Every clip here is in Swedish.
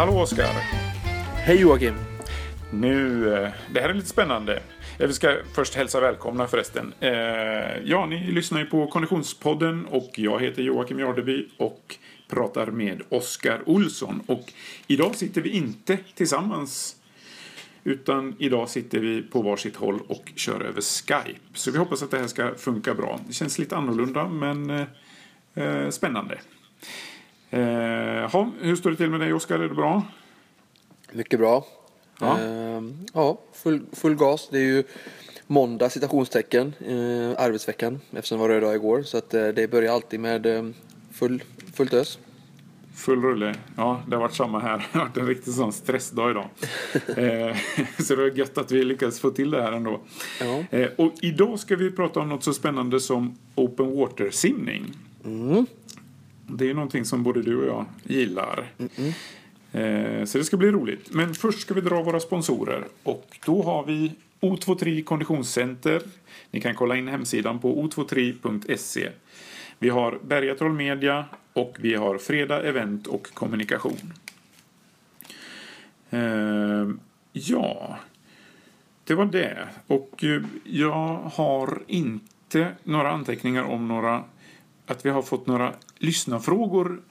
Hallå Oskar! Hej Joakim! Nu, eh, det här är lite spännande. Eh, Vi ska först hälsa välkomna förresten. Eh, Ja, ni lyssnar ju på Konditionspodden och jag heter Joakim Jardeby och pratar med Oskar Olsson. Och idag sitter vi inte tillsammans utan idag sitter vi på varsitt håll och kör över Skype. Så vi hoppas att det här ska funka bra. Det känns lite annorlunda men spännande. Eh, ha, hur står det till med dig Oskar? Är det bra? Mycket bra. Ja. Ehm, ja, full, full gas. Det är ju måndag citationstecken, eh, arbetsveckan eftersom det var röd dag igår. Så att, eh, det börjar alltid med eh, full, fullt ös. Full rulle. Ja, det har varit samma här. Det har varit en riktig sån stressdag idag. eh, så det var gött att vi lyckades få till det här ändå. Ja. Eh, och idag ska vi prata om något så spännande som open water-simning. Det är ju någonting som både du och jag gillar. Eh, så det ska bli roligt. Men först ska vi dra våra sponsorer. Och då har vi O23 Konditionscenter. Ni kan kolla in hemsidan på o23.se. Vi har Bergatroll Media och vi har Fredag Event och Kommunikation. Eh, ja, det var det. Och eh, jag har inte några anteckningar om några att vi har fått några lyssnarfrågor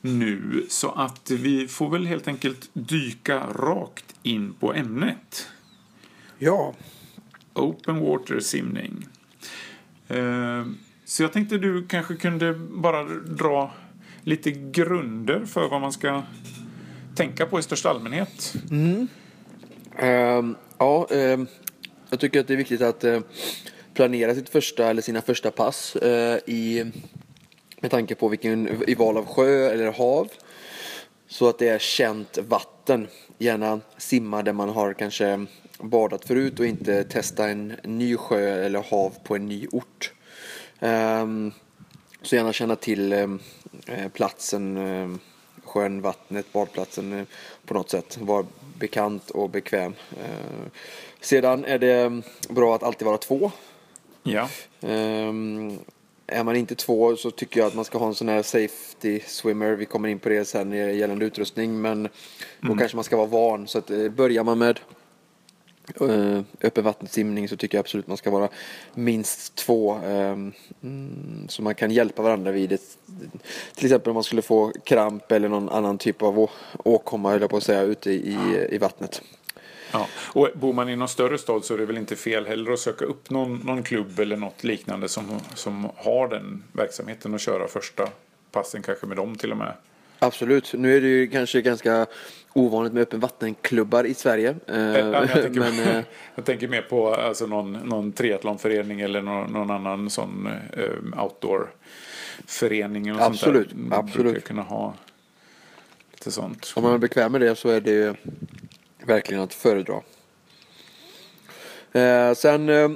nu. Så att vi får väl helt enkelt dyka rakt in på ämnet. Ja. Open water simning. Eh, Så jag tänkte du kanske kunde bara dra lite grunder för vad man ska tänka på i största allmänhet. Ehm, ja, ehm, jag tycker att det är viktigt att eh, planera sitt första eller sina första pass eh, i, med tanke på vilken i val av sjö eller hav. Så att det är känt vatten. Gärna simma där man har kanske badat förut och inte testa en ny sjö eller hav på en ny ort. Ehm, så gärna känna till ehm, eh, platsen, eh, sjön, vattnet, badplatsen eh, på något sätt. Var bekant och bekväm. Eh, sedan är det bra att alltid vara två. Ja. Är man inte två så tycker jag att man ska ha en sån här safety swimmer. Vi kommer in på det sen gällande utrustning. Men då kanske man ska vara van. Så att, eh, börjar man med uh, öppen vattensimning så tycker jag absolut man ska vara minst två. ehm, mm, så man kan hjälpa varandra vid ett, till exempel om man skulle få kramp eller någon annan typ av åkomma höll jag på att säga ute i, i vattnet. Ja. Och bor man i någon större stad så är det väl inte fel heller att söka upp någon, någon klubb eller något liknande som, som har den verksamheten och köra första passen kanske med dem till och med. Absolut. Nu är det ju kanske ganska ovanligt med öppen vattenklubbar i Sverige. Eh, men jag, tänker, men, eh, jag tänker mer på alltså någon, någon triathlonförening eller någon, någon annan sån eh, outdoorförening. Sånt Absolut, där. Man absolut. brukar kunna ha lite sånt. om man är bekväm med det så är det ju verkligen att föredra. Eh, sen eh,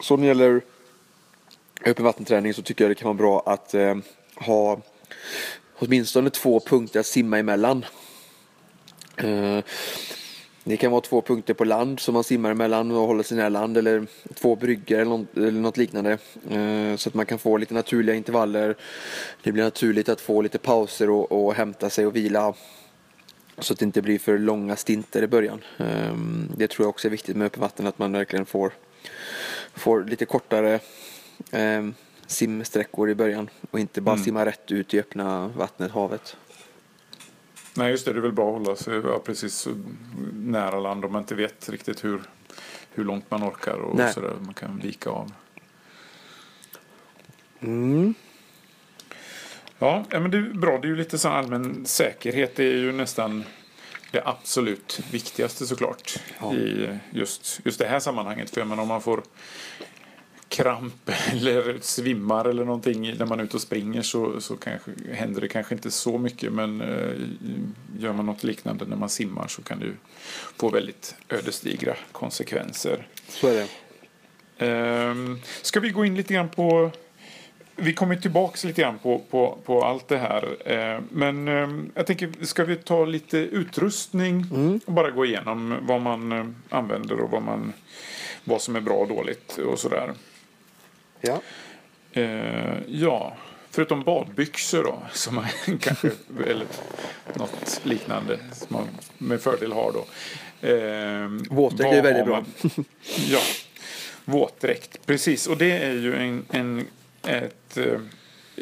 så när det gäller öppen vattenträning så tycker jag det kan vara bra att eh, ha åtminstone två punkter att simma emellan. Eh, det kan vara två punkter på land som man simmar emellan och håller sig nära land eller två bryggor eller något, eller något liknande. Eh, så att man kan få lite naturliga intervaller. Det blir naturligt att få lite pauser och, och hämta sig och vila. Så att det inte blir för långa stinter i början. Eh, det tror jag också är viktigt med öppen vatten att man verkligen får, får lite kortare eh, simsträckor i början och inte bara simma rätt ut i öppna vattnet, havet. Nej, just det. Det är väl bra att hålla sig ja, precis nära land om man inte vet riktigt hur, hur långt man orkar och Nej. sådär. Man kan vika av. Mm. Ja, men det är bra. Det är ju lite sån allmän säkerhet. Det är ju nästan det absolut viktigaste såklart Ja. i just, just det här sammanhanget. För jag menar, om man får kramp eller svimmar eller någonting när man är ute och springer så, så kanske, händer det kanske inte så mycket. Men eh, gör man något liknande när man simmar så kan det ju få väldigt ödesdigra konsekvenser. Så är det. Ehm, ska vi gå in lite grann på... Vi kommer tillbaks lite grann på, på, på allt det här. Ehm, men ehm, jag tänker, ska vi ta lite utrustning och bara gå igenom vad man eh, använder och vad, man, vad som är bra och dåligt och sådär. Ja. Ja, förutom badbyxor då, som man kanske, eller något liknande som man med fördel har då. Eh, Våtdräkt är väldigt bra. ja, våtdräkt, precis. Och det är ju en, en ett eh,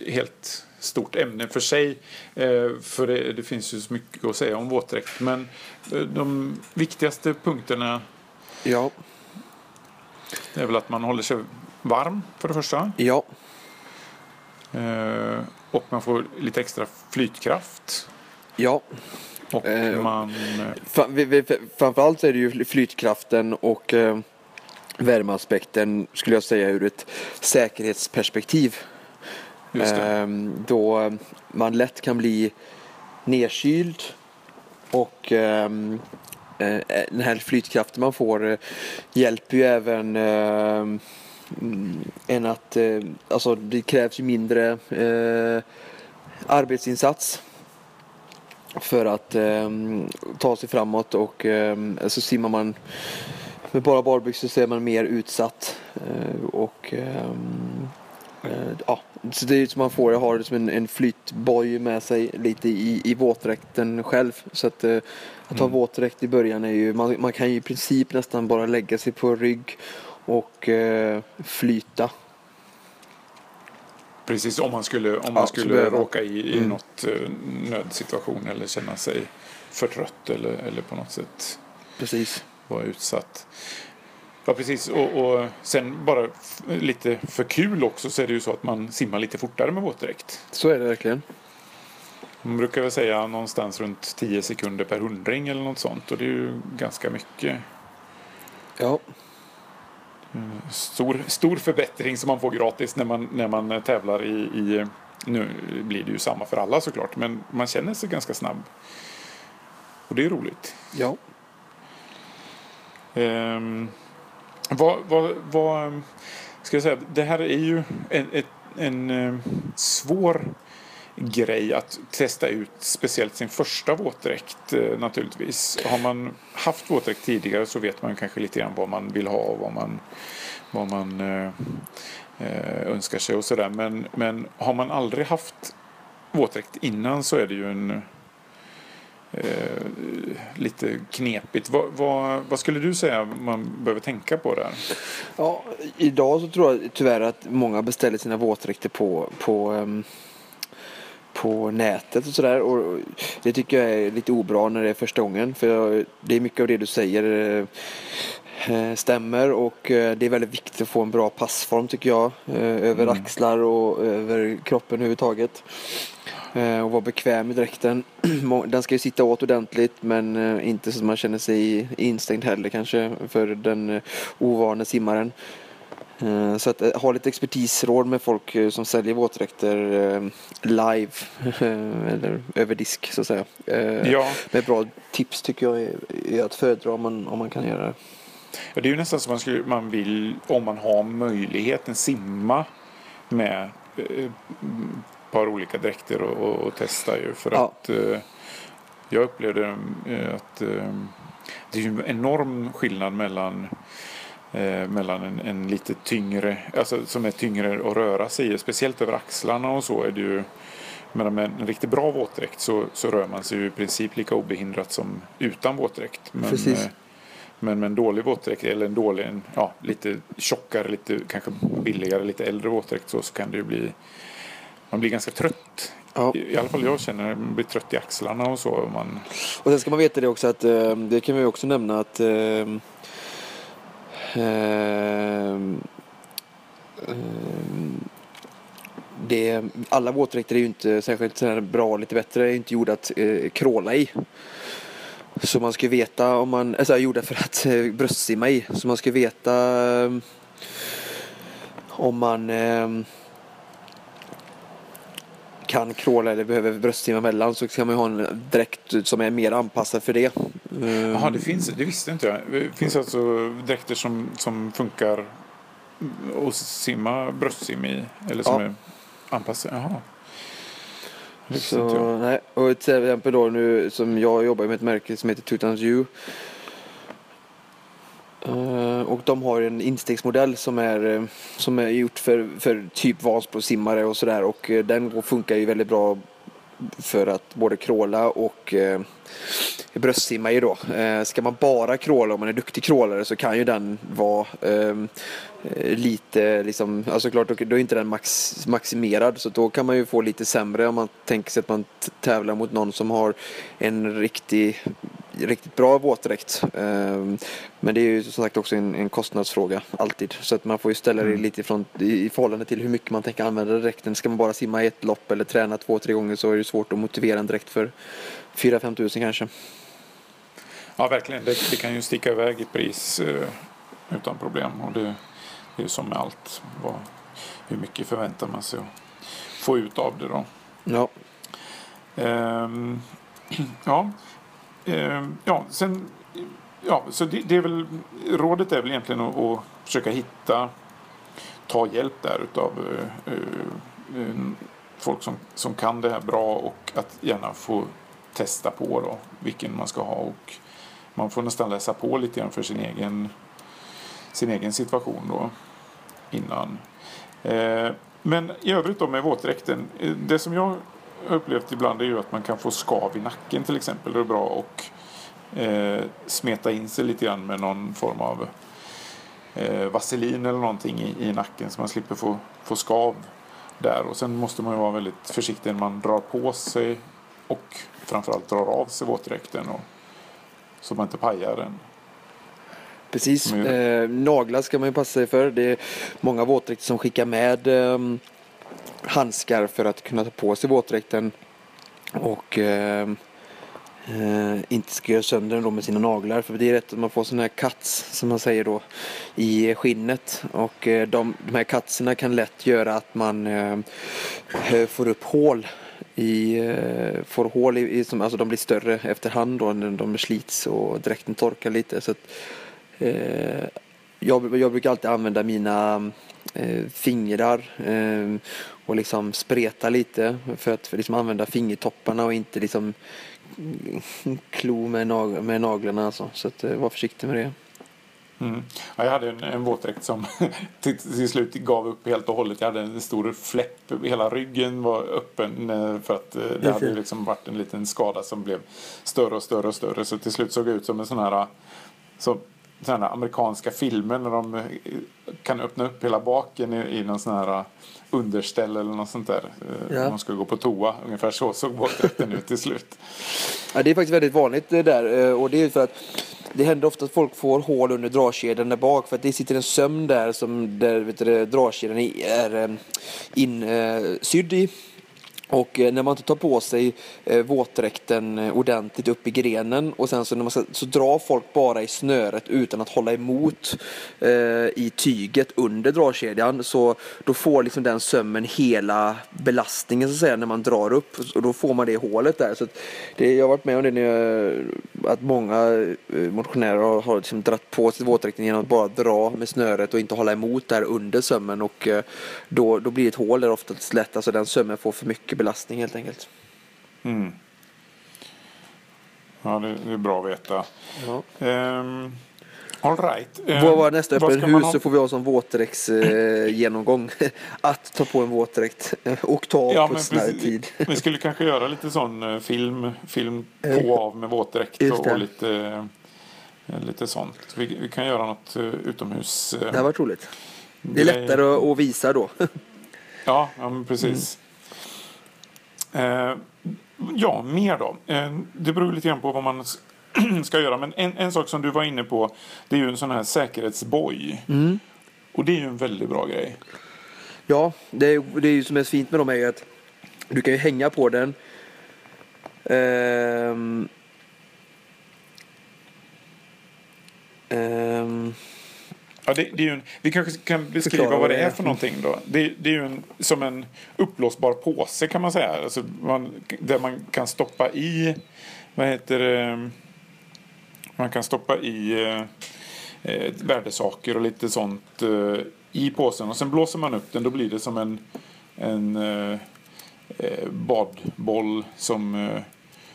helt stort ämne för sig. Eh, för det, det, finns ju så mycket att säga om våtdräkt. Men eh, de viktigaste punkterna ja. är väl att man håller sig varm för det första. Ja. Och man får lite extra flytkraft. Ja. Och man... Framförallt är det ju flytkraften och värmeaspekten skulle jag säga ur ett säkerhetsperspektiv. Ehm, då man lätt kan bli nedkyld och ehm, eh, den här flytkraften man får eh, hjälper ju även ehm, än att eh, alltså det krävs ju mindre arbetsinsats för att ta sig framåt och så simmar man med bara barbyxor så är man mer utsatt och ja, så det är som man får, jag har som en, en flytboj med sig lite i, i våtdräkten själv. Så att, eh, att ha mm. våtdräkt i början är ju, man, man kan ju i princip nästan bara lägga sig på rygg och eh, flyta. Precis, om man skulle, om man ja, skulle råka i, i mm. något eh, nödsituation eller känna sig för trött eller, eller på något sätt Precis. Vara utsatt. Ja, precis. Och, och sen bara lite för kul också så är det ju så att man simmar lite fortare med våtdräkt. Så är det verkligen. Man brukar väl säga någonstans runt 10 sekunder per hundring eller något sånt. Och det är ju ganska mycket. Ja. Stor, stor förbättring som man får gratis när man, när man tävlar i, i nu blir det ju samma för alla såklart, men man känner sig ganska snabb. Och det är roligt. Ja. Um, vad, vad, vad, ska jag säga, det här är ju en, en, en svår grej att testa ut speciellt sin första våtdräkt eh, naturligtvis. Har man haft våtdräkt tidigare så vet man kanske lite grann vad man vill ha och vad man, vad man eh, eh önskar sig och sådär. Men, men har man aldrig haft våtdräkt innan så är det ju en eh, lite knepigt. Vad, vad, vad, skulle du säga man behöver tänka på där? Ja, idag så tror jag tyvärr att många beställer sina våtdräkter på, på um på nätet och sådär. Och det tycker jag är lite obra när det är första gången. För det är mycket av det du säger eh, stämmer och eh, det är väldigt viktigt att få en bra passform tycker jag. Eh, över mm. axlar och över kroppen överhuvudtaget. Eh, och vara bekväm i dräkten. Den ska ju sitta åt ordentligt men eh, inte så att man känner sig instängd heller kanske för den eh, ovane simmaren. Så att ha lite expertisråd med folk som säljer våtdräkter live eller över disk så att säga. Ja. Med bra tips tycker jag är att föredra om man, om man kan göra det. Ja, det är ju nästan som man, skulle, man vill, om man har möjligheten, simma med par olika dräkter och, och, och testa ju. För ja. att eh, jag upplevde eh, att eh, det är en enorm skillnad mellan eh, mellan en, en, lite tyngre, alltså som är tyngre att röra sig i. Speciellt över axlarna och så är det ju men med en riktigt bra våtdräkt så, så rör man sig ju i princip lika obehindrat som utan våtdräkt. Men, Precis. Eh, men med en dålig våtdräkt eller en dålig, en, ja, lite tjockare, lite kanske billigare, lite äldre våtdräkt så, så kan det ju bli man blir ganska trött. Ja. I, alla fall jag känner man blir trött i axlarna och så. Man... Och sen ska man veta det också att eh, det kan vi också nämna att eh, eh, det, alla våtdräkter är ju inte särskilt bra, lite bättre, är inte gjorda att eh, kråla i. Så man ska veta om man, alltså gjorda för att eh, bröstsimma i. Så man ska veta eh, om man eh, kan kråla eller behöver bröstsimma emellan så kan man ha en dräkt som är mer anpassad för det. Jaha, det finns, det visste inte jag. Det finns alltså dräkter som, som funkar att simma bröstsim i? Eller som ja. är anpassade? Jaha. Så, nej. Och till exempel då nu som jag jobbar med ett märke som heter Tutans U. Eh, och de har en instegsmodell som är, eh, som är gjort för, för typ Vansbro-simmare och sådär och eh, den funkar ju väldigt bra för att både kråla och eh, bröstsimma ju då. Eh, ska man bara kråla om man är duktig krålare så kan ju den vara eh, lite liksom, alltså klart då är inte den max, maximerad så då kan man ju få lite sämre om man tänker sig att man tävlar mot någon som har en riktig riktigt bra våtdräkt. Ehm, men det är ju som sagt också en, en kostnadsfråga alltid. Så att man får ju ställa det mm. lite ifrån, i förhållande till hur mycket man tänker använda dräkten. Ska man bara simma ett lopp eller träna två, tre gånger så är det svårt att motivera en dräkt för 4-5 tusen kanske. Ja, verkligen. Det, det, kan ju sticka iväg i pris eh, utan problem. Och det, det är ju som med allt. Vad, hur mycket förväntar man sig att få ut av det då? Ja. Ehm, ja. Eh, ja, sen, ja, så det, det, är väl, rådet är väl egentligen att, att försöka hitta, ta hjälp där utav uh, uh, folk som, som kan det här bra och att gärna få testa på då vilken man ska ha och man får nästan läsa på lite grann för sin egen, sin egen situation då innan. Eh, men i övrigt då med våtdräkten, det som jag upplevt ibland är ju att man kan få skav i nacken till exempel. Det är bra att eh, smeta in sig lite grann med någon form av eh, vaselin eller någonting i, i nacken så man slipper få, få skav där. Och sen måste man ju vara väldigt försiktig när man drar på sig och framförallt drar av sig våtdräkten och, så man inte pajar den. Precis. Eh, naglar ska man ju passa sig för. Det är många våtdräkter som skickar med eh, handskar för att kunna ta på sig våtdräkten och eh, eh, inte ska göra sönder den då med sina naglar. För det är rätt att man får sådana här cuts som man säger då i skinnet och eh, de, de här cutsen kan lätt göra att man eh, eh får upp hål i, eh, får hål i, i som, alltså de blir större efterhand då när de slits och dräkten torkar lite. Så att, eh, jag, jag brukar alltid använda mina eh, fingrar eh, och liksom spreta lite för att för liksom använda fingertopparna och inte liksom klo med, nag med naglarna. Alltså. Så att, eh, var försiktig med det. Mm. Ja, jag hade en, en våtdräkt som till, till, slut gav upp helt och hållet. Jag hade en stor fläpp. Hela ryggen var öppen eh, för att eh, det hade liksom varit en liten skada som blev större och större och större. Så till slut såg det ut som en sån här så, här amerikanska filmer när de kan öppna upp hela baken i, i någon sån här underställ eller något sånt där. Ja. Om man ska gå på toa. Ungefär så såg våtdräkten ut till slut. Ja, det är faktiskt väldigt vanligt det där och det är för att det händer ofta att folk får hål under dragkedjan där bak för att det sitter en söm där som där vet du, dragkedjan är eh, insydd i. Och eh, när man inte tar på sig eh, våtdräkten eh, ordentligt upp i grenen och sen så, när man ska, så drar folk bara i snöret utan att hålla emot eh, i tyget under dragkedjan så då får liksom den sömmen hela belastningen så att säga när man drar upp och då får man det hålet där. Så det, jag har varit med om det när jag, att många motionärer har, har liksom dratt på sig våtdräkten genom att bara dra med snöret och inte hålla emot där under sömmen och då, då blir det ett hål där oftast lätt, alltså den sömmen får för mycket belastning helt enkelt. Mm. Ja, det, det, är bra att veta. Ja. Um, all right. Um, vad var nästa öppen hus ha? så får vi ha som våtdräktsgenomgång. Eh, att ta på en våtdräkt och ta ja, på snarare tid. vi skulle kanske göra lite sån uh, film, film på av med våtdräkt och, och, lite, lite sånt. Vi, vi, kan göra något utomhus. det har varit roligt. Det är lättare att visa då. ja, ja precis. Mm. Eh, ja, mer då. Eh, det beror lite grann på vad man ska göra. Men en, en sak som du var inne på det är ju en sån här säkerhetsboj. Mm. Och det är ju en väldigt bra grej. Ja, det är, det är ju som är fint med dem är ju att du kan ju hänga på den. Um, um, Ja, det, det är en, vi kanske kan beskriva Förklara vad det är för någonting då. Det, det är ju en, som en uppblåsbar påse kan man säga. Alltså man, där man kan stoppa i, vad heter det, man kan stoppa i eh, värdesaker och lite sånt eh, i påsen. Och sen blåser man upp den, då blir det som en, en eh, eh badboll som eh,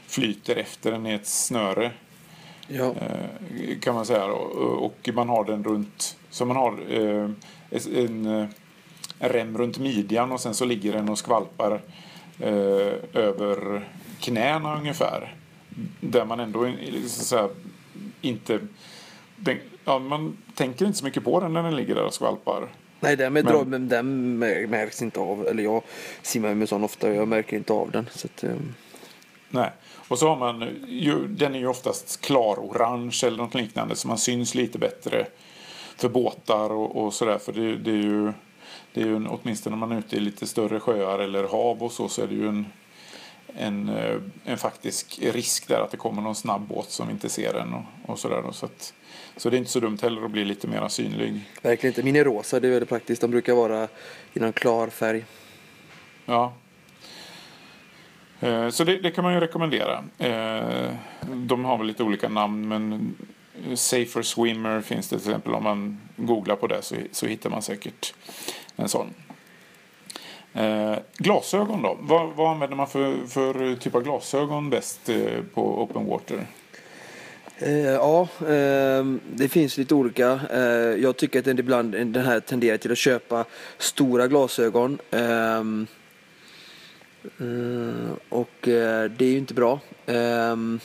flyter efter den i ett snöre. Ja. Eh, kan man säga. Och man har den runt, så man har eh, en, en rem runt midjan och sen så ligger den och skvalpar eh, över knäna ungefär. Där man ändå så här, inte... Den, ja, man tänker inte så mycket på den när den ligger där och skvalpar. Nej, den, med men, men den märks inte av. Eller jag simmar med sån ofta och jag märker inte av den. Så att, um... Nej. Och så har man ju, den är ju oftast klar-orange eller något liknande så man syns lite bättre för båtar och, och sådär. För det, det, är ju, det är ju åtminstone när man är ute i lite större sjöar eller hav och så, så är det ju en, en, eh, en faktisk risk där att det kommer någon snabb båt som inte ser den och, och sådär. Så, att, så det är inte så dumt heller att bli lite mer synlig. Verkligen inte. Min är rosa, det är väldigt praktiskt. De brukar vara i någon klar färg. Ja. Eh, så det, det kan man ju rekommendera. Eh, de har väl lite olika namn men Safer Swimmer finns det till exempel. Om man googlar på det så, så hittar man säkert en sån. Eh, glasögon då? Vad, vad använder man för, för typ av glasögon bäst eh, på open water? Eh, ja, eh, det finns lite olika. Eh, jag tycker att den ibland den här tenderar till att köpa stora glasögon. Ehm, eh, och eh, det är ju inte bra. Ehm,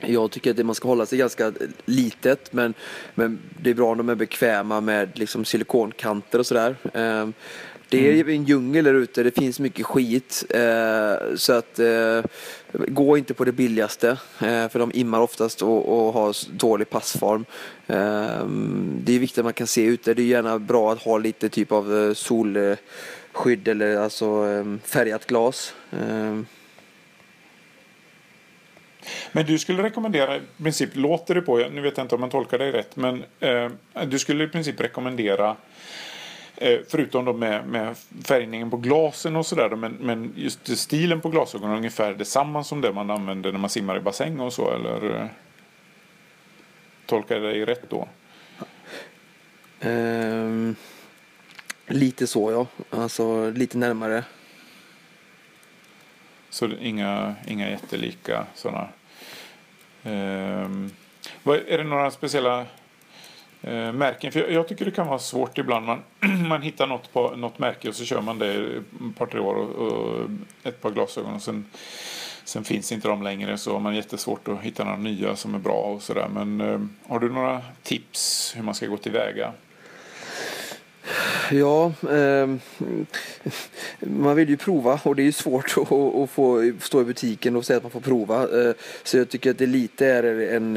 Ehm, jag tycker att man ska hålla sig ganska litet men, men det är bra om de är bekväma med liksom silikonkanter och sådär. Ehm, det är mm. en djungel där ute, det finns mycket skit. Eh, så att eh, gå inte på det billigaste. Eh, för de immar oftast och, och har dålig passform. Eh, det är viktigt att man kan se ute. Det är gärna bra att ha lite typ av solskydd eller alltså eh, färgat glas. Men du skulle rekommendera, i princip låter det på, nu vet jag inte om man tolkar dig rätt, men eh, du skulle i princip rekommendera eh, Förutom då med, med färgningen på glasen och sådär. Men, men just stilen på glasögonen är ungefär detsamma som det man använder när man simmar i bassäng och så eller? Eh, tolkar jag dig rätt då? Um, lite så ja. Alltså lite närmare. Så inga, inga jättelika sådana Ehm, är det några speciella eh, märken? För jag, jag, tycker det kan vara svårt ibland. Man, man hittar något, på, något märke och så kör man det ett par tre år och, och ett par glasögon och sen, sen finns inte de längre så har man jättesvårt att hitta några nya som är bra och sådär. Men ehm, har du några tips hur man ska gå tillväga? Ja, eh, man vill ju prova och det är ju svårt att, att, få stå i butiken och säga att man får prova. Eh, så jag tycker att det lite är en,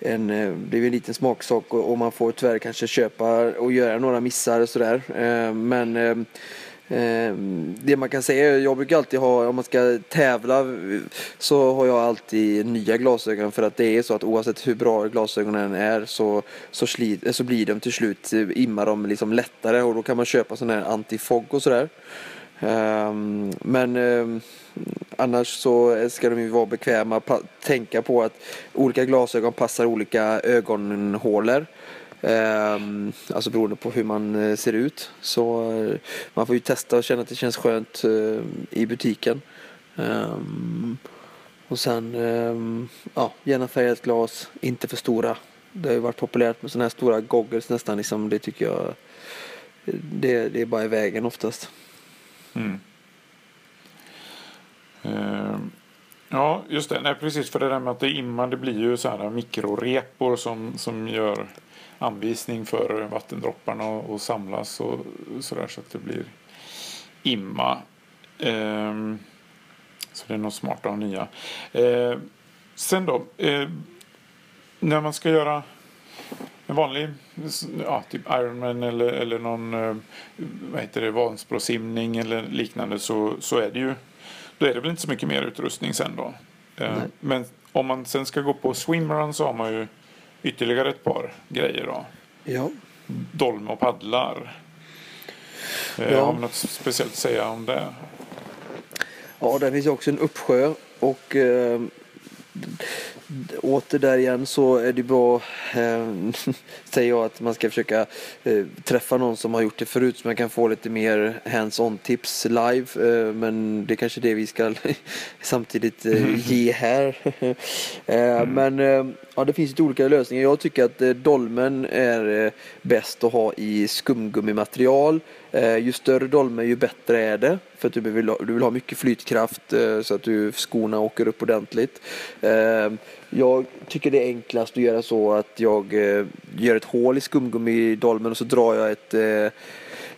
en, det är en liten smaksak och man får tyvärr kanske köpa och göra några missar och sådär. Eh, men ehm, Ehm, det man kan säga, jag brukar alltid ha, om man ska tävla så har jag alltid nya glasögon för att det är så att oavsett hur bra glasögonen är så, så, slit, så blir de till slut, eh, immar de liksom lättare och då kan man köpa sådana här antifog och sådär. Ehm, men ehm, annars så ska de ju vara bekväma, tänka på att olika glasögon passar olika ögonhålor. Ehm, alltså beroende på hur man eh, ser ut. Så eh, man får ju testa och känna att det känns skönt eh, i butiken. Ehm, och sen, ehm, ja, gärna färgat glas, inte för stora. Det har ju varit populärt med sådana här stora goggles nästan. Liksom, det tycker jag, det, det är bara i vägen oftast. Mm. Ja, just det. Nej, precis. För det där med att det immar, det blir ju så här mikrorepor som, som gör anvisning för vattendropparna att samlas och sådär så att det blir imma. Ehm, så det är nog smart att ha nya. Ehm, sen då, eh, när man ska göra en vanlig ja, typ Ironman eller, eller någon eh, vad heter det, Vansbrosimning eller liknande så, så är det ju då är det väl inte så mycket mer utrustning sen då. Eh, men om man sen ska gå på swimrun så har man ju ytterligare ett par grejer då. Ja. Dolme och paddlar. Eh, ja. Har man något speciellt att säga om det? Ja, där finns också en uppsjö och eh, åter där igen så är det bra, eh, säger jag, att man ska försöka eh, träffa någon som har gjort det förut så man kan få lite mer hands-on tips live. Eh, men det är kanske det vi ska samtidigt eh, ge här. Eh, mm. Men eh, ja, det finns lite olika lösningar. Jag tycker att dolmen är bäst att ha i skumgummimaterial. Eh, ju större dolme ju bättre är det för att du vill, ha, du vill ha mycket flytkraft eh, så att du skorna åker upp ordentligt. Eh, jag tycker det är enklast att göra så att jag gör ett hål i skumgummidolmen och så drar jag ett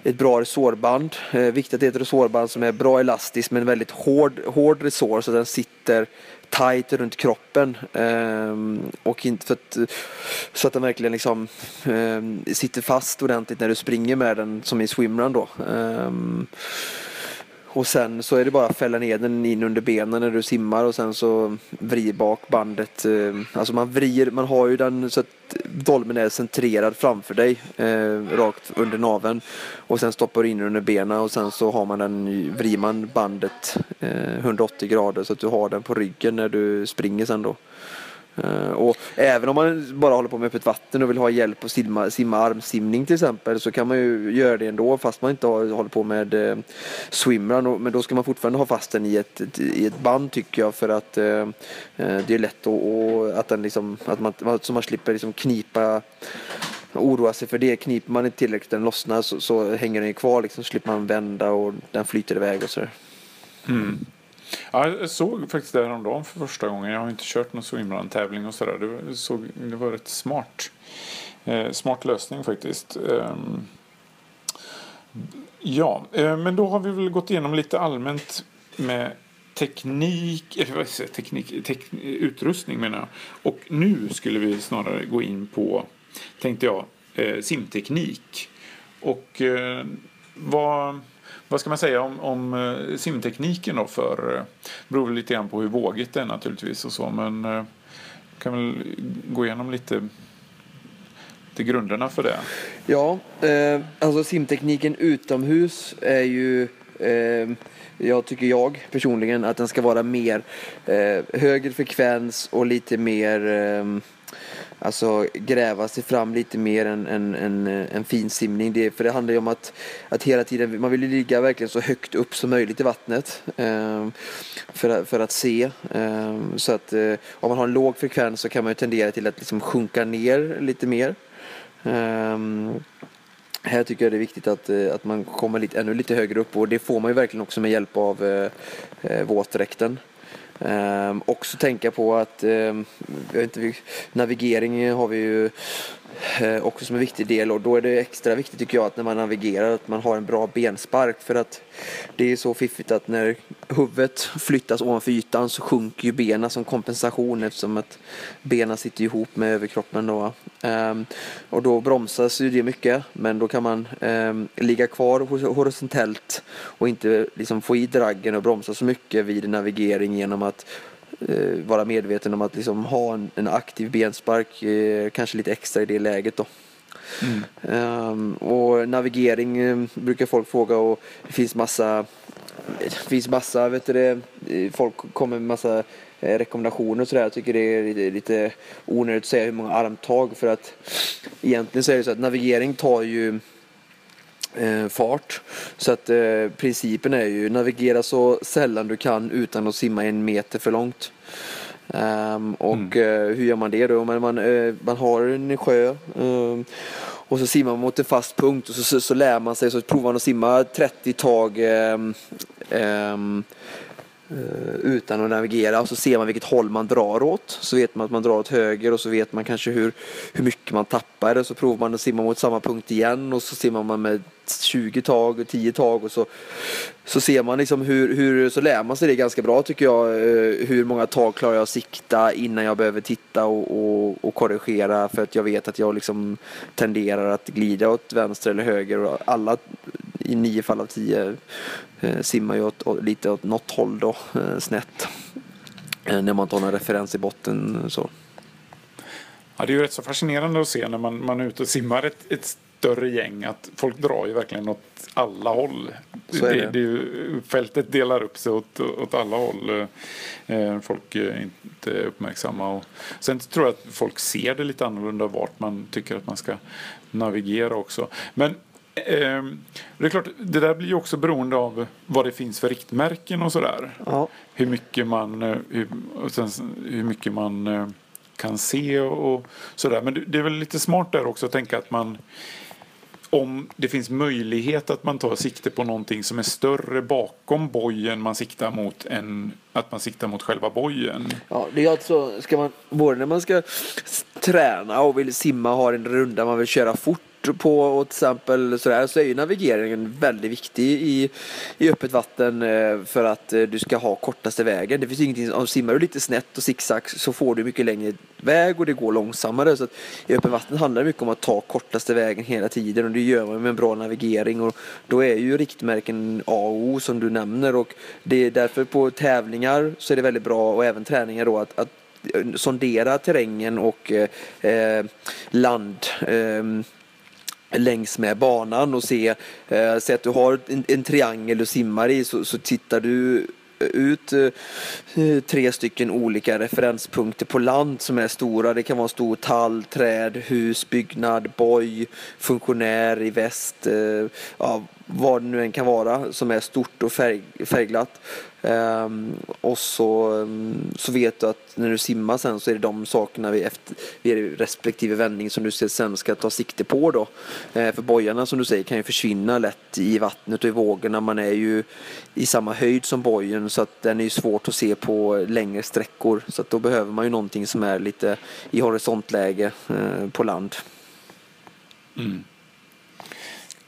ett bra resårband. Eh, viktigt att det är ett resårband som är bra elastiskt men väldigt hård, hård resår så att den sitter tight runt kroppen. Eh, och inte för att, så att den verkligen liksom, eh, sitter fast ordentligt när du springer med den som i swimrun då. Ehm, och sen så är det bara att fälla ner den in under benen när du simmar och sen så vrider bak bandet. Eh, alltså man vrider, man har ju den så att dolmen är centrerad framför dig, eh, rakt under naven. Och sen stoppar du in den under benen och sen så har man den, vrider man bandet eh, 180 grader så att du har den på ryggen när du springer sen då. Eh, och även om man bara håller på med öppet vatten och vill ha hjälp att simma, simma armsimning till exempel så kan man ju göra det ändå fast man inte har, håller på med eh, swimrun. Men då ska man fortfarande ha fast den i ett, i ett band tycker jag för att eh, eh det är lätt att, och, att, den liksom, att man, så man slipper liksom knipa oroa sig för det. Kniper man inte tillräckligt den lossnar så, så hänger den ju kvar liksom, så slipper man vända och den flyter iväg och sådär. Mm. Ja, jag såg faktiskt det häromdagen för första gången. Jag har inte kört någon swimrun-tävling och sådär. Det, såg, det var rätt smart. Eh, smart lösning faktiskt. Eh, ja, eh, men då har vi väl gått igenom lite allmänt med teknik, eller vad säger, teknik, tek, utrustning menar jag. Och nu skulle vi snarare gå in på, tänkte jag, eh, simteknik. Och eh, vad vad ska man säga om, om eh, simtekniken då för, eh, det beror lite grann på hur vågigt det är naturligtvis och så men eh, kan väl gå igenom lite till grunderna för det. Ja, eh, alltså simtekniken utomhus är ju eh, jag tycker jag personligen att den ska vara mer eh, högre frekvens och lite mer eh, alltså gräva sig fram lite mer än en, en, eh, en fin simning. Det, för det handlar ju om att, att hela tiden, man vill ju ligga verkligen så högt upp som möjligt i vattnet eh, för, för att se. Eh, så att eh, om man har en låg frekvens så kan man ju tendera till att liksom sjunka ner lite mer. Ehm, här tycker jag det är viktigt att, eh, att man kommer lite, ännu lite högre upp och det får man ju verkligen också med hjälp av eh, eh våtdräkten. Ehm, också tänka på att ehm, inte, navigering har vi ju Eh, också som en viktig del och då är det extra viktigt tycker jag att när man navigerar att man har en bra benspark för att det är så fiffigt att när huvudet flyttas ovanför ytan så sjunker ju benen som kompensation eftersom att benen sitter ihop med överkroppen då. Ehm, och då bromsas ju det mycket men då kan man ehm, ligga kvar horisontellt och inte liksom få i draggen och bromsa så mycket vid navigering genom att uh, vara medveten om att liksom ha en, en aktiv benspark, uh, kanske lite extra i det läget då. Mm. Um, och navigering um, brukar folk fråga och det finns massa det finns massa, vet du det, folk kommer med massa eh, rekommendationer och sådär. Jag tycker det är lite, onödigt att säga hur många armtag för att egentligen så är det så att navigering tar ju eh, fart. Så att eh, principen är ju navigera så sällan du kan utan att simma en meter för långt. Um, och mm. uh, hur gör man det då? Man, man, uh, man har en sjö um, och så simmar man mot en fast punkt och så, så, så lär man sig, så provar man att simma 30 tag um, Eh, Eh, utan att navigera. Och så ser man vilket håll man drar åt. Så vet man att man drar åt höger och så vet man kanske hur, hur mycket man tappar. Och så provar man att simma mot samma punkt igen. Och så simmar man med 20 tag och 10 tag. Och så, så ser man liksom hur, hur, så lär man sig det ganska bra tycker jag. Eh, hur många tag klarar jag att sikta innan jag behöver titta och, och, och korrigera. För att jag vet att jag liksom tenderar att glida åt vänster eller höger. Och alla i nio fall av tio eh, simmar ju åt, lite åt något håll då, eh, snett. Eh, när man inte har någon referens i botten så. Ja, det är ju rätt så fascinerande att se när man, man är ute och simmar ett, ett större gäng att folk drar ju verkligen åt alla håll. Så är det. det, det är ju, fältet delar upp sig åt, åt alla håll. Folk är inte uppmärksamma. Och, sen tror jag att folk ser det lite annorlunda vart man tycker att man ska navigera också. Men eh, det är klart, det där blir ju också beroende av vad det finns för riktmärken och sådär. Ja. Hur mycket man, eh, hur, sen, hur mycket man eh, kan se och, sådär. Men det, är väl lite smart där också att tänka att man om det finns möjlighet att man tar sikte på någonting som är större bakom bojen man siktar mot än att man siktar mot själva bojen. Ja, det är alltså, ska man, både när man ska träna och vill simma och har en runda man vill köra fort på och till exempel sådär så är ju navigeringen väldigt viktig i, i öppet vatten eh, för att eh, du ska ha kortaste vägen. Det finns ingenting, om simmar du lite snett och zigzag så får du mycket längre väg och det går långsammare. Så att I öppet vatten handlar det mycket om att ta kortaste vägen hela tiden och det gör man med en bra navigering och då är ju riktmärken A och O som du nämner och det är därför på tävlingar så är det väldigt bra och även träningar då att, att sondera terrängen och eh, eh land eh, längs med banan och se, eh, se att du har en, en triangel du simmar i så, så tittar du ut eh, tre stycken olika referenspunkter på land som är stora. Det kan vara en stor tall, träd, hus, byggnad, boj, funktionär i väst, eh, ja, vad det nu än kan vara som är stort och färg, färgglatt. Um, och så, um, så vet du att när du simmar sen så är det de sakerna vid, efter, vid respektive vändning som du sen ska ta sikte på då. Uh, för bojarna som du säger kan ju försvinna lätt i vattnet och i vågorna. Man är ju i samma höjd som bojen så att den är ju svårt att se på längre sträckor. Så att då behöver man ju någonting som är lite i horisontläge uh, på land. Mm.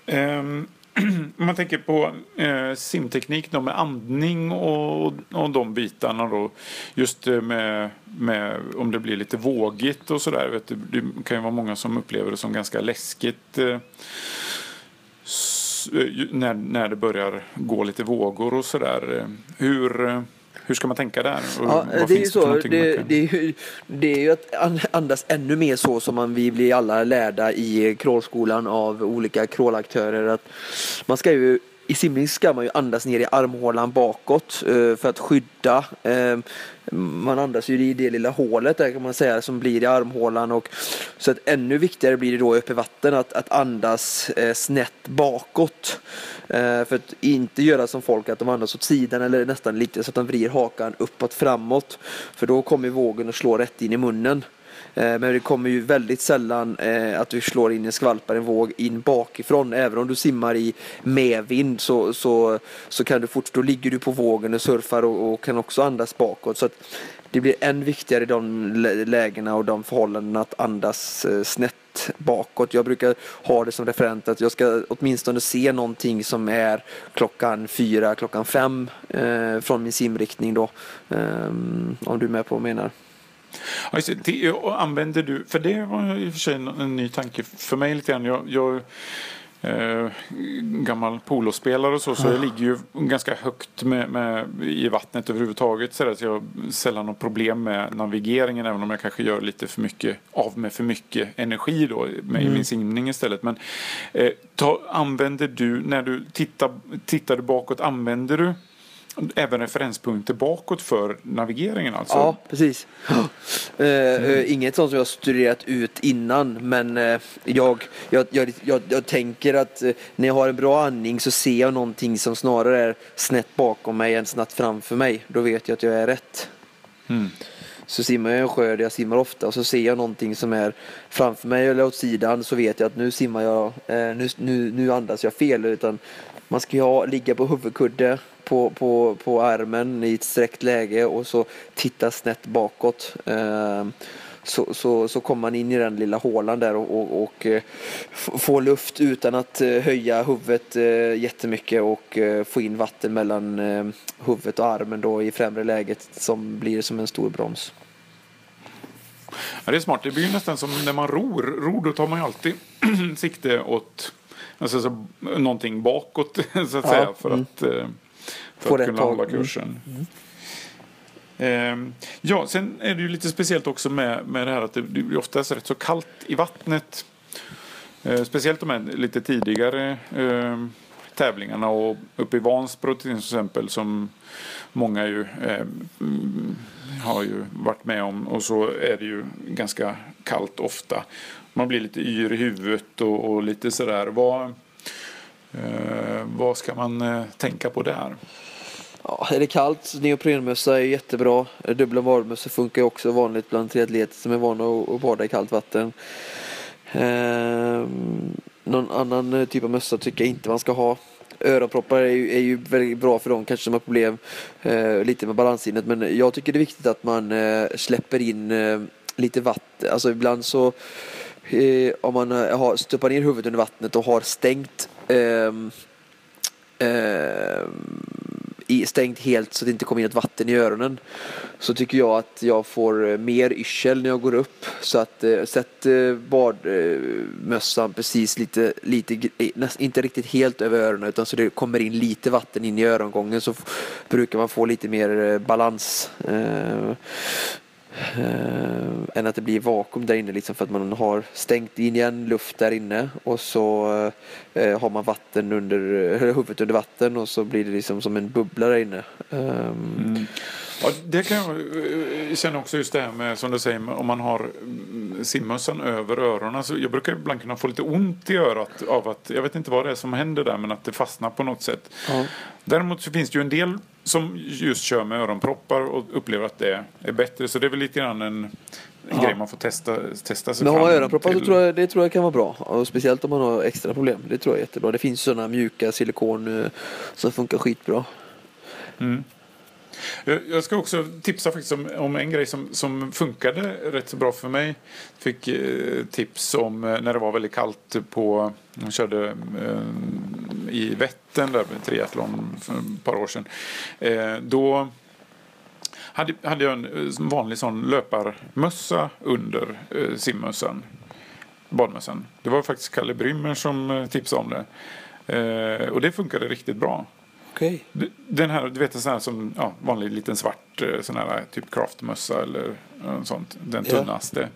Ehm, Om man tänker på eh, simteknik då med andning och, och de bitarna då. Just eh, med, med om det blir lite vågigt och sådär. Det kan ju vara många som upplever det som ganska läskigt. Eh, s- eh, när, när det börjar gå lite vågor och sådär. Eh, hur, eh, hur ska man tänka där? Och Ja, det är ju så. Det, kan- det, är ju, det är ju att an- andas ännu mer så som man, vi blir alla lärda i crawlskolan av olika crawlaktörer. Att man ska ju i simning ska man ju andas ner i armhålan bakåt eh, för att skydda. Man andas ju i det lilla hålet där kan man säga som blir i armhålan. Och, så att ännu viktigare blir det då uppe i vatten att, att andas eh, snett bakåt. Eh, För att inte göra som folk att de andas åt sidan eller nästan lite så att de vrider hakan uppåt framåt. För då kommer vågen och slår rätt in i munnen. Eh, men det kommer ju väldigt sällan eh, att du slår in en skvalpare, en våg in bakifrån. Även om du simmar i medvind så, så, så kan du fort, då ligger du på vågen och surfar och, och kan också andas bakåt. Så att det blir än viktigare i de lägena och de förhållandena att andas eh, snett bakåt. Jag brukar ha det som referent att jag ska åtminstone se någonting som är klockan fyra, klockan fem eh, från min simriktning då. Eh, om du är med på vad jag menar. Det. Använder du, för det var i och för sig en, en ny tanke för mig lite grann. Jag, jag eh, gammal polospelare och så, så jag ligger ju ganska högt med, med, i vattnet överhuvudtaget. Så, där, så jag har sällan något problem med navigeringen även om jag kanske gör lite för mycket av med för mycket energi då med i min simning istället. Men eh, ta, använder du, när du tittar, tittar du bakåt, använder du även referenspunkter bakåt för navigeringen alltså? Ja, precis. Eh, eh, inget sånt som jag har studerat ut innan men eh, jag, jag, jag, jag, jag tänker att eh, när jag har en bra andning så ser jag någonting som snarare är snett bakom mig än snett framför mig. Då vet jag att jag är rätt. Mm. Så simmar jag i en sjö där jag simmar ofta och så ser jag någonting som är framför mig eller åt sidan så vet jag att nu simmar jag, eh, nu, nu, nu andas jag fel. Utan man ska ha, ligga på huvudkudde på, på, på armen i ett sträckt läge och så titta snett bakåt. Eh, så, så, så kommer man in i den lilla hålan där och, och, och eh, f- få luft utan att eh, höja huvudet eh, jättemycket och få in vatten mellan huvudet och armen då i främre läget som blir som en stor broms. Ja, det är smart. Det blir nästan som när man ror. Ror då tar man ju alltid sikte åt alltså, så, någonting bakåt så att Ja, säga för mm. att, för att kunna hålla Mm. kursen. Ehm, ja, sen är det ju lite speciellt också med, med det här att det, blir oftast rätt så kallt i vattnet. Eh, speciellt de här lite tidigare eh, tävlingarna och uppe i Vansbro till exempel som många ju eh, mm, har ju varit med om och så är det ju ganska kallt ofta. Man blir lite yr i huvudet och, och lite sådär. Vad, eh, vad ska man eh, tänka på där? Ja, är det kallt, neoprenmössa är jättebra. Dubbla badmössor funkar också vanligt bland triatleter som är vana att bada i kallt vatten. Ehm, någon annan eh, typ av mössa tycker jag inte man ska ha. Öronproppar är ju, är ju väldigt bra för dem kanske som har problem eh, lite med balanssinnet men jag tycker det är viktigt att man eh, släpper in eh, lite vatten. Alltså ibland så eh, om man eh, har stoppar ner huvudet under vattnet och har stängt ehm, ehm, stängt helt så att det inte kommer in ett vatten i öronen. Så tycker jag att jag får eh, mer yrsel när jag går upp. Så att eh, sätt eh, badmössan precis lite, lite, näst, inte riktigt helt över öronen utan så det kommer in lite vatten in i örongången så brukar man få lite mer eh, balans. Eh, Eh, Eh, än att det blir vakuum där inne liksom för att man har stängt in igen luft där inne och så eh, har man vatten under, huvudet under vatten och så blir det liksom som en bubbla där inne. Um, mm. Ja, det kan jag eh, känna också just det här med som du säger om man har mm, simmössan över öronen. Så jag brukar ibland kunna få lite ont i örat av att jag vet inte vad det är som händer där men att det fastnar på något sätt. Ja. Däremot så finns det ju en del som just kör med öronproppar och upplever att det är bättre. Så det är väl lite grann en, en ja. grej man får testa, testa sig Men har man öronproppar så tror jag, det tror jag kan vara bra. Och speciellt om man har extra problem. Det tror jag är jättebra. Det finns sådana mjuka silikon eh, som funkar skitbra. Mm. Jag ska också tipsa faktiskt om, om, en grej som, som funkade rätt så bra för mig. Fick eh, tips om eh, när det var väldigt kallt på, jag körde eh, i Vättern där med triathlon för ett par år sedan. Eh, då hade, hade jag en eh, vanlig sån löparmössa under eh, simmössan, badmössan. Det var faktiskt Kalle Brymmer som eh, tipsade om det. Eh, och det funkade riktigt bra. Okay. Den här, du vet en sån här som ja, vanlig liten svart eh, sån här typ craftmössa eller sånt. Den tunnaste. Yeah.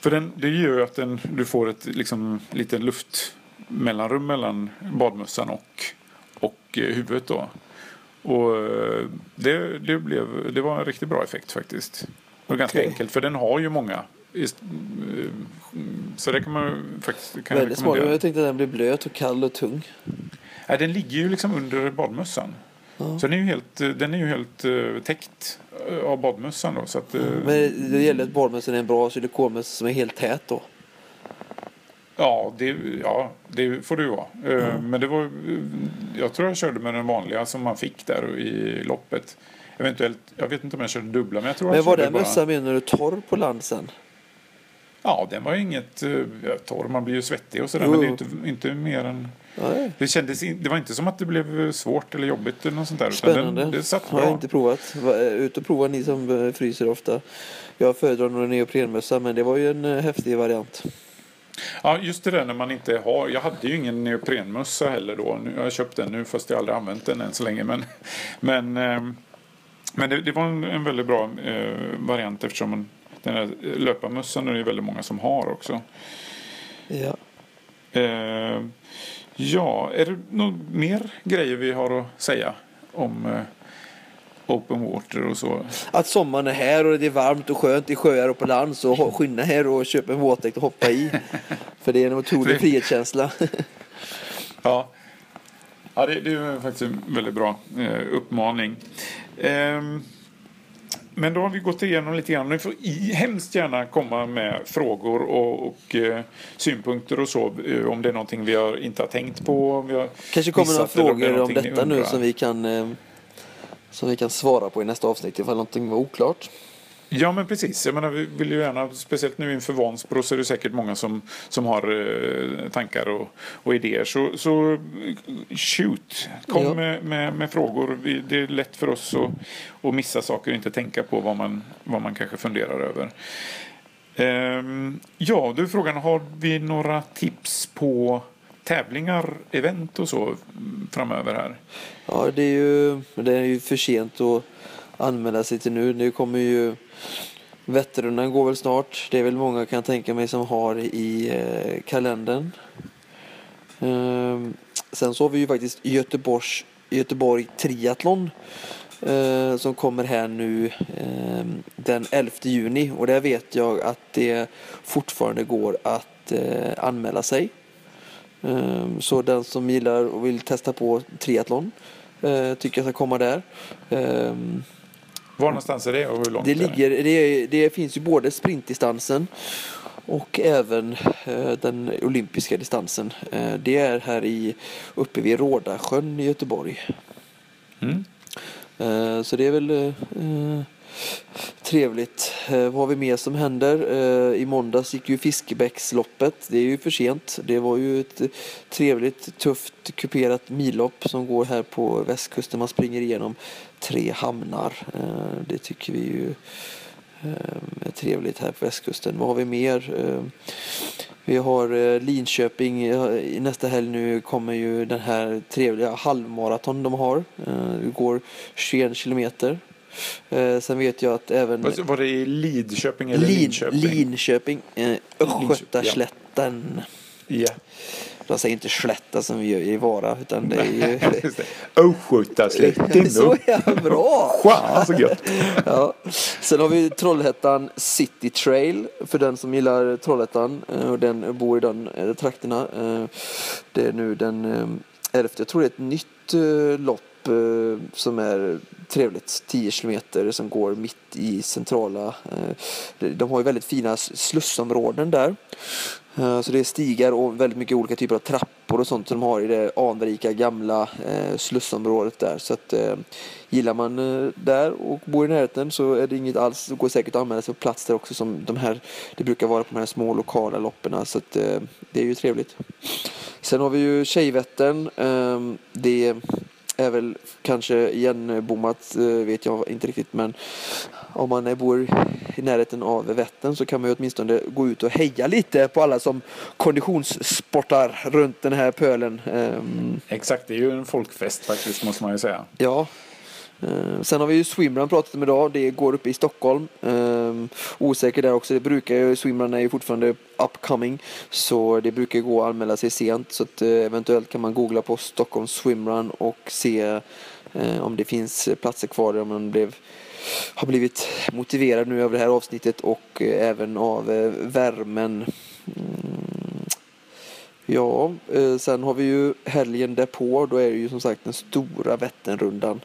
För den, det gör ju att den, du får ett liksom liten luftmellanrum mellan badmössan och, och eh, huvudet då. Och eh, det, det, blev, det var en riktigt bra effekt faktiskt. Var ganska okay. enkelt för den har ju många. Så det kan man faktiskt kan Väldigt smart. Jag tänkte att den blir blöt och kall och tung. Nej, den ligger ju liksom under badmössan. Ja. Så den är ju helt, den är ju helt täckt eh, av badmössan då. Så att, uh, Men det gäller att badmössan är en bra silikonmössa som är helt tät då? Ja, det, ja, det får ju vara. Mm. Men det var, jag tror jag körde med den vanliga som man fick där i loppet. Eventuellt, jag vet inte om jag körde dubbla men jag tror Men var den mössan menar du torr på land sen? Ja, den var ju inget torr. Man blir ju svettig och sådär. Men det är inte, inte mer än det, kändes in, det var inte som att det blev svårt eller jobbigt eller något sånt där. Spännande. Den, det satt bra. Har jag inte provat. Eh, ut och prova ni som eh, fryser ofta. Jag föredrar nog en neoprenmössa men det var ju en eh, häftig variant. Ja, just det där när man inte har. Jag hade ju ingen neoprenmössa heller då. Nu, jag har köpt den nu fast jag aldrig använt den än så länge. Men, men, men det, det var en, en, väldigt bra variant eftersom man, den här löparmössan är det väldigt många som har också. Ja. Eh, Ja, är det några mer grejer vi har att säga om eh, open water och så? Att sommaren är här och det är varmt och skönt i sjöar och på land så skynda här och köp en våtdräkt och hoppa i. För det är en otrolig frihetskänsla. ja, ja det, det, är faktiskt en väldigt bra eh, uppmaning. Um, men då har vi gått igenom lite grann. Ni får hemskt gärna komma med frågor och, och eh, synpunkter och så. Eh, om det är någonting vi har, inte har tänkt på. Vi har Kanske kommer några frågor om detta nu som vi, kan, eh, som vi kan svara på i nästa avsnitt ifall någonting var oklart. Ja men precis. Jag menar, vi vill ju gärna, speciellt nu inför Vansbro så är det säkert många som, som har eh, tankar och, och idéer. Så, så shoot, kom ja. med, med, med, frågor. Vi, det är lätt för oss att, att missa saker och inte tänka på vad man, vad man kanske funderar över. Ehm, ja, är frågan, har vi några tips på tävlingar, event och så framöver här? Ja, det är ju, det är ju för sent att anmäla sig till nu. Nu kommer ju Vätternrundan går väl snart. Det är väl många kan tänka mig som har i eh, kalendern. Ehm, sen så har vi ju faktiskt Göteborgs, Göteborg Triathlon eh, som kommer här nu eh, den 11 juni och där vet jag att det fortfarande går att eh, anmäla sig. Ehm, så den som gillar och vill testa på triathlon eh, tycker jag ska komma där. Ehm, Var någonstans är det och hur långt det, är ligger, det, det finns ju både sprintdistansen och även eh, den olympiska distansen. Eh, det är här i, uppe vid Rådasjön i Göteborg. Mm. Så det är väl trevligt. Eh, vad har vi mer som händer? Eh, I måndags gick ju Fiskebäcksloppet. Det är ju för sent. Det var ju ett eh, trevligt, tufft, kuperat millopp som går här på västkusten. Man springer igenom tre hamnar. Eh, det tycker vi ju eh, är trevligt här på västkusten. Vad har vi mer? Eh, vi har eh, Linköping. Eh, I nästa helg nu kommer ju den här trevliga halvmaraton de har. Eh, Det går 21 kilometer. Eh, Sen vet jag att även Var- Var det i Lidköping eller Lin, Linköping? Linköping, eh, Östgötaslätten. Ja. De säger inte slätta som vi gör i Vara utan det är ju... Östgötaslätten. Så jävla bra! Fan så gött. Ja. Sen har vi Trollhättan City Trail för den som gillar Trollhättan eh, och den bor i de eh, trakterna. Eh, Det är nu den 11. Jag tror det är ett nytt lopp som är trevligt. 10 kilometer som går mitt i centrala. Eh, de- har ju väldigt fina slussområden där. Eh, så det är stigar och väldigt mycket olika typer av trappor och sånt som de har i det anrika gamla eh, slussområdet där. Så att gillar man där och bor i närheten så är det inget alls. Det går säkert att anmäla sig på plats där också som de här. Det brukar vara på de här små lokala loppen så att det är ju trevligt. Sen har vi ju Tjejvättern. Det är väl kanske igenbommat, eh, vet jag inte riktigt men om man eh, bor i närheten av Vättern så kan man ju åtminstone gå ut och heja lite på alla som konditionssportar runt den här pölen. Ehm, Exakt, det är ju en folkfest faktiskt måste man ju säga. Ja. Eh, sen har vi ju Swimrun pratat om idag. Det går uppe i Stockholm. Ehm, osäker där också. Det brukar ju, Swimrun är ju fortfarande upcoming. Så det brukar gå att anmäla sig sent. Så att, eh, eventuellt kan man googla på Stockholm Swimrun och se eh, om det finns platser kvar. Om man blev, har blivit motiverad nu över det här avsnittet och även av värmen. Mm, Ja, sen har vi ju helgen därpå. Då är det ju som sagt den stora Vätternrundan.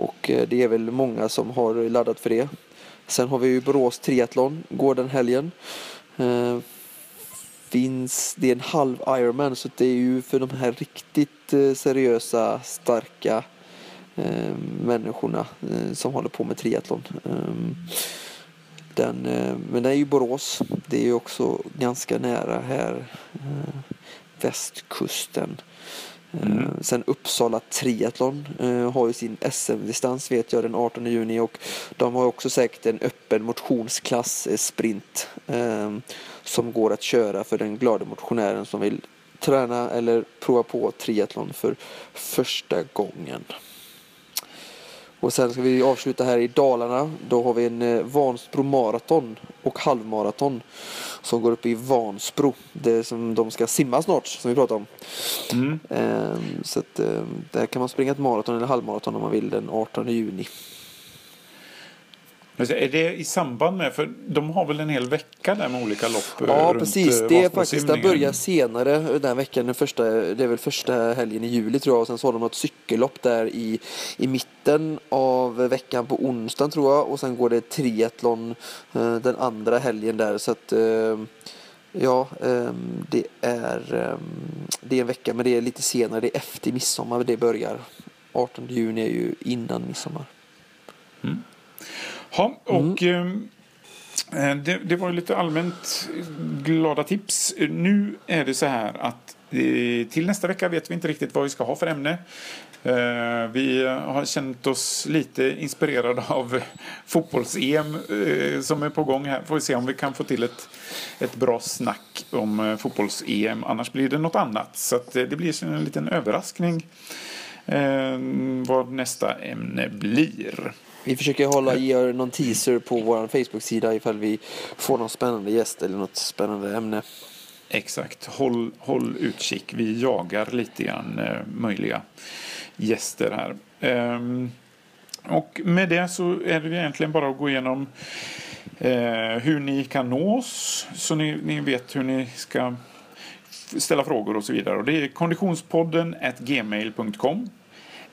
Och eh, det är väl många som har laddat för det. Sen har vi ju Borås Triathlon, går den helgen. Eh, finns, det är en halv Ironman så det är ju för de här riktigt eh, seriösa, starka eh, människorna eh, som håller på med triathlon. Ehm, den, eh, men det är ju Borås. Det är ju också ganska nära här. Västkusten. Eh, Sen Uppsala Triathlon eh, har ju sin SM-distans vet jag den 18 juni och de har också säkert en öppen motionsklass eh, sprint som går att köra för den glada motionären som vill träna eller prova på triathlon för första gången. Och sen ska vi avsluta här i Dalarna. Då har vi en eh, Vansbro maraton och halvmaraton som går upp i Vansbro. Det som de ska simma snart, som vi pratade om. Mm. Ehm, så att, ehm, där kan man springa ett maraton eller halvmaraton om man vill den 18 juni. Är det i samband med, för de har väl en hel vecka där med olika lopp eh, Ja, precis. eh, Det är faktiskt, det börjar senare den här veckan. Den första, det är väl första helgen i juli tror jag. Och sen så har de något cykellopp där i, i mitten av veckan på onsdagen tror jag. Och sen går det triathlon eh, den andra helgen där. Så att ja, eh, det är, eh, det är en vecka men det är lite senare. Det är efter midsommar det börjar. 18 juni är ju innan midsommar. Ja, och ehm, eh, det, det var lite allmänt glada tips. Nu är det så här att eh, till nästa vecka vet vi inte riktigt vad vi ska ha för ämne. Eh, Vi har känt oss lite inspirerade av fotbolls-EM eh, som är på gång här. Får vi se om vi kan få till ett, ett bra snack om eh, fotbolls-EM. Annars blir det något annat. Så att det blir en liten överraskning vad nästa ämne blir. Vi försöker hålla, ge er någon teaser på vår Facebook-sida ifall vi får någon spännande gäst eller något spännande ämne. Exakt. Håll, håll utkik. Vi jagar lite grann eh, möjliga gäster här. Ehm, och med det så är det egentligen bara att gå igenom eh, hur ni kan nå oss. Så ni, ni vet hur ni ska ställa frågor och så vidare. Och det är konditionspodden gmail.com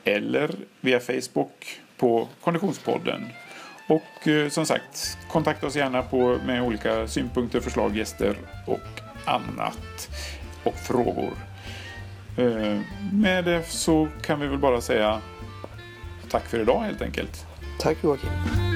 eller via Facebook på Konditionspodden. Och eh, som sagt, kontakta oss gärna på, med olika synpunkter, förslag, gäster och annat. Och frågor. Eh, med det så kan vi väl bara säga tack för idag helt enkelt. Tack Joakim.